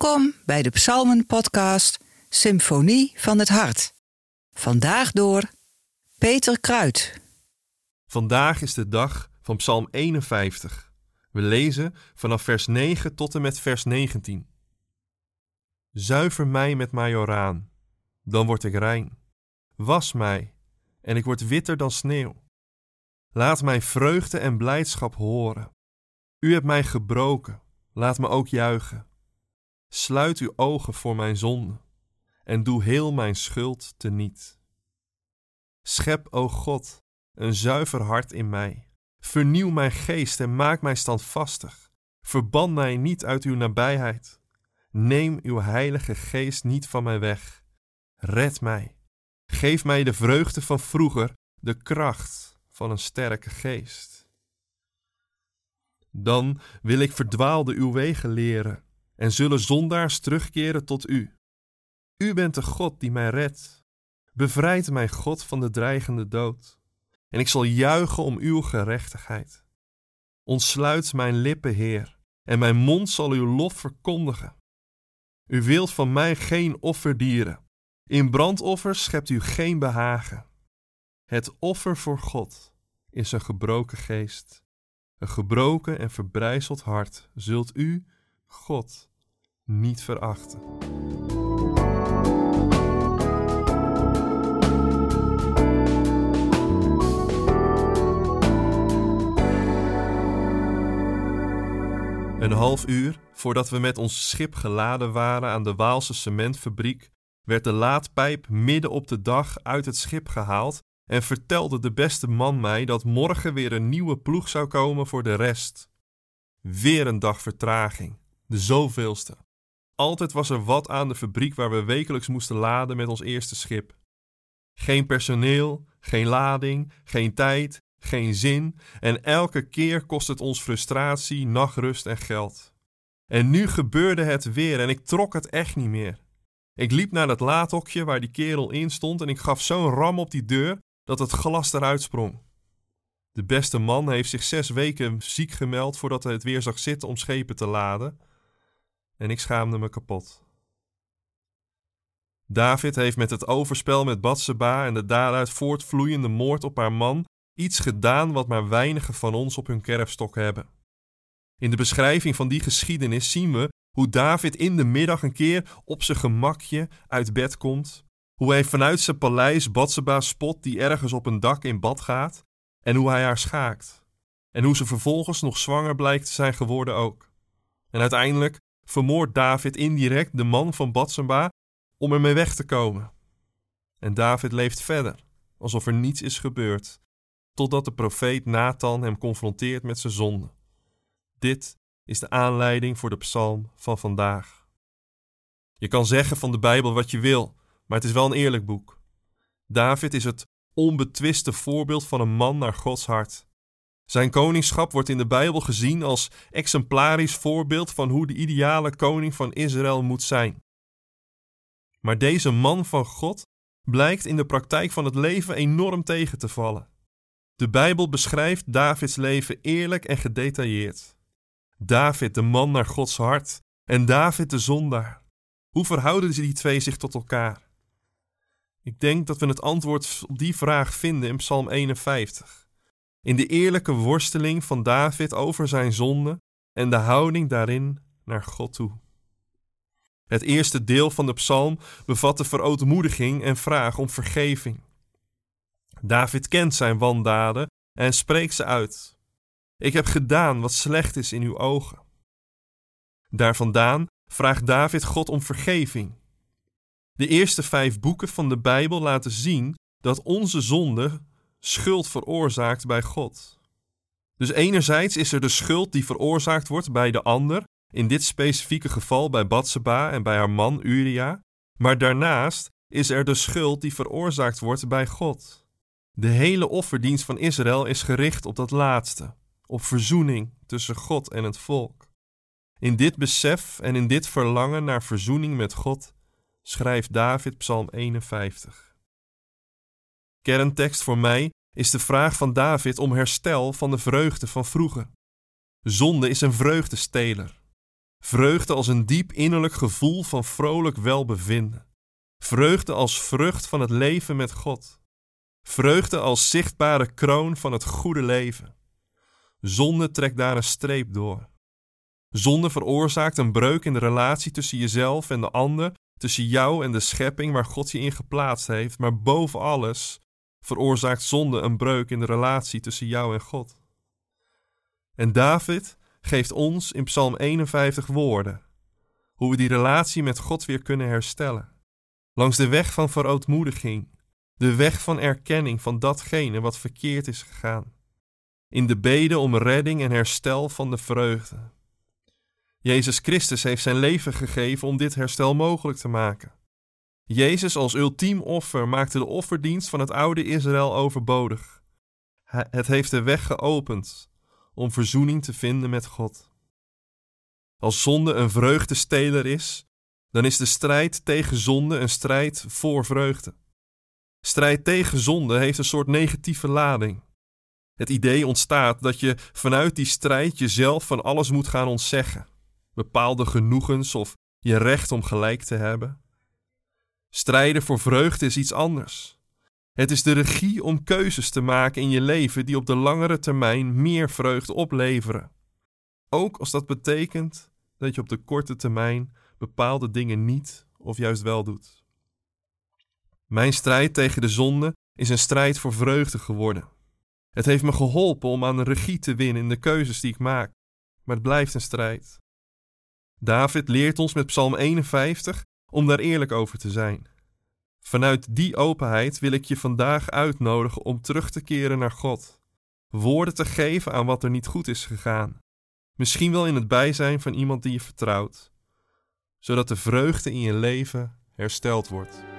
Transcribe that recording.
Welkom bij de Psalmen-podcast Symfonie van het Hart. Vandaag door Peter Kruid. Vandaag is de dag van Psalm 51. We lezen vanaf vers 9 tot en met vers 19. Zuiver mij met majoraan, dan word ik rein. Was mij, en ik word witter dan sneeuw. Laat mij vreugde en blijdschap horen. U hebt mij gebroken, laat me ook juichen. Sluit uw ogen voor mijn zonde en doe heel mijn schuld teniet. Schep, o God, een zuiver hart in mij. Vernieuw mijn geest en maak mij standvastig. Verban mij niet uit uw nabijheid. Neem uw heilige geest niet van mij weg. Red mij. Geef mij de vreugde van vroeger, de kracht van een sterke geest. Dan wil ik verdwaalde uw wegen leren en zullen zondaars terugkeren tot u. U bent de God die mij redt. Bevrijd mij, God, van de dreigende dood. En ik zal juichen om uw gerechtigheid. Ontsluit mijn lippen, Heer, en mijn mond zal uw lof verkondigen. U wilt van mij geen offerdieren. In brandoffers schept u geen behagen. Het offer voor God is een gebroken geest. Een gebroken en verbrijzeld hart zult u, God, niet verachten. Een half uur voordat we met ons schip geladen waren aan de Waalse cementfabriek, werd de laadpijp midden op de dag uit het schip gehaald en vertelde de beste man mij dat morgen weer een nieuwe ploeg zou komen voor de rest. Weer een dag vertraging, de zoveelste. Altijd was er wat aan de fabriek waar we wekelijks moesten laden met ons eerste schip. Geen personeel, geen lading, geen tijd, geen zin en elke keer kost het ons frustratie, nachtrust en geld. En nu gebeurde het weer en ik trok het echt niet meer. Ik liep naar dat laadhokje waar die kerel in stond en ik gaf zo'n ram op die deur dat het glas eruit sprong. De beste man heeft zich zes weken ziek gemeld voordat hij het weer zag zitten om schepen te laden. En ik schaamde me kapot. David heeft met het overspel met Batseba en de daaruit voortvloeiende moord op haar man iets gedaan wat maar weinigen van ons op hun kerfstok hebben. In de beschrijving van die geschiedenis zien we hoe David in de middag een keer op zijn gemakje uit bed komt, hoe hij vanuit zijn paleis Batseba spot die ergens op een dak in bad gaat en hoe hij haar schaakt. En hoe ze vervolgens nog zwanger blijkt te zijn geworden ook. En uiteindelijk vermoordt David indirect de man van Batseba om ermee weg te komen. En David leeft verder, alsof er niets is gebeurd, totdat de profeet Nathan hem confronteert met zijn zonde. Dit is de aanleiding voor de psalm van vandaag. Je kan zeggen van de Bijbel wat je wil, maar het is wel een eerlijk boek. David is het onbetwiste voorbeeld van een man naar Gods hart. Zijn koningschap wordt in de Bijbel gezien als exemplarisch voorbeeld van hoe de ideale koning van Israël moet zijn. Maar deze man van God blijkt in de praktijk van het leven enorm tegen te vallen. De Bijbel beschrijft Davids leven eerlijk en gedetailleerd. David, de man naar Gods hart, en David, de zondaar. Hoe verhouden die twee zich tot elkaar? Ik denk dat we het antwoord op die vraag vinden in Psalm 51. In de eerlijke worsteling van David over zijn zonde en de houding daarin naar God toe. Het eerste deel van de psalm bevat de verootmoediging en vraag om vergeving. David kent zijn wandaden en spreekt ze uit. Ik heb gedaan wat slecht is in uw ogen. Daar vandaan vraagt David God om vergeving. De eerste vijf boeken van de Bijbel laten zien dat onze zonde schuld veroorzaakt bij God. Dus enerzijds is er de schuld die veroorzaakt wordt bij de ander, in dit specifieke geval bij Batseba en bij haar man Uria, maar daarnaast is er de schuld die veroorzaakt wordt bij God. De hele offerdienst van Israël is gericht op dat laatste, op verzoening tussen God en het volk. In dit besef en in dit verlangen naar verzoening met God schrijft David Psalm 51. Kerntekst voor mij is de vraag van David om herstel van de vreugde van vroeger. Zonde is een vreugdesteler. Vreugde als een diep innerlijk gevoel van vrolijk welbevinden. Vreugde als vrucht van het leven met God. Vreugde als zichtbare kroon van het goede leven. Zonde trekt daar een streep door. Zonde veroorzaakt een breuk in de relatie tussen jezelf en de ander, tussen jou en de schepping waar God je in geplaatst heeft, maar boven alles veroorzaakt zonde een breuk in de relatie tussen jou en God. En David geeft ons in Psalm 51 woorden hoe we die relatie met God weer kunnen herstellen. Langs de weg van verootmoediging, de weg van erkenning van datgene wat verkeerd is gegaan. In de beden om redding en herstel van de vreugde. Jezus Christus heeft zijn leven gegeven om dit herstel mogelijk te maken. Jezus als ultiem offer maakte de offerdienst van het oude Israël overbodig. Het heeft de weg geopend om verzoening te vinden met God. Als zonde een vreugdesteler is, dan is de strijd tegen zonde een strijd voor vreugde. Strijd tegen zonde heeft een soort negatieve lading. Het idee ontstaat dat je vanuit die strijd jezelf van alles moet gaan ontzeggen, bepaalde genoegens of je recht om gelijk te hebben. Strijden voor vreugde is iets anders. Het is de regie om keuzes te maken in je leven die op de langere termijn meer vreugde opleveren. Ook als dat betekent dat je op de korte termijn bepaalde dingen niet of juist wel doet. Mijn strijd tegen de zonde is een strijd voor vreugde geworden. Het heeft me geholpen om aan de regie te winnen in de keuzes die ik maak, maar het blijft een strijd. David leert ons met Psalm 51 om daar eerlijk over te zijn. Vanuit die openheid wil ik je vandaag uitnodigen om terug te keren naar God. Woorden te geven aan wat er niet goed is gegaan. Misschien wel in het bijzijn van iemand die je vertrouwt, zodat de vreugde in je leven hersteld wordt.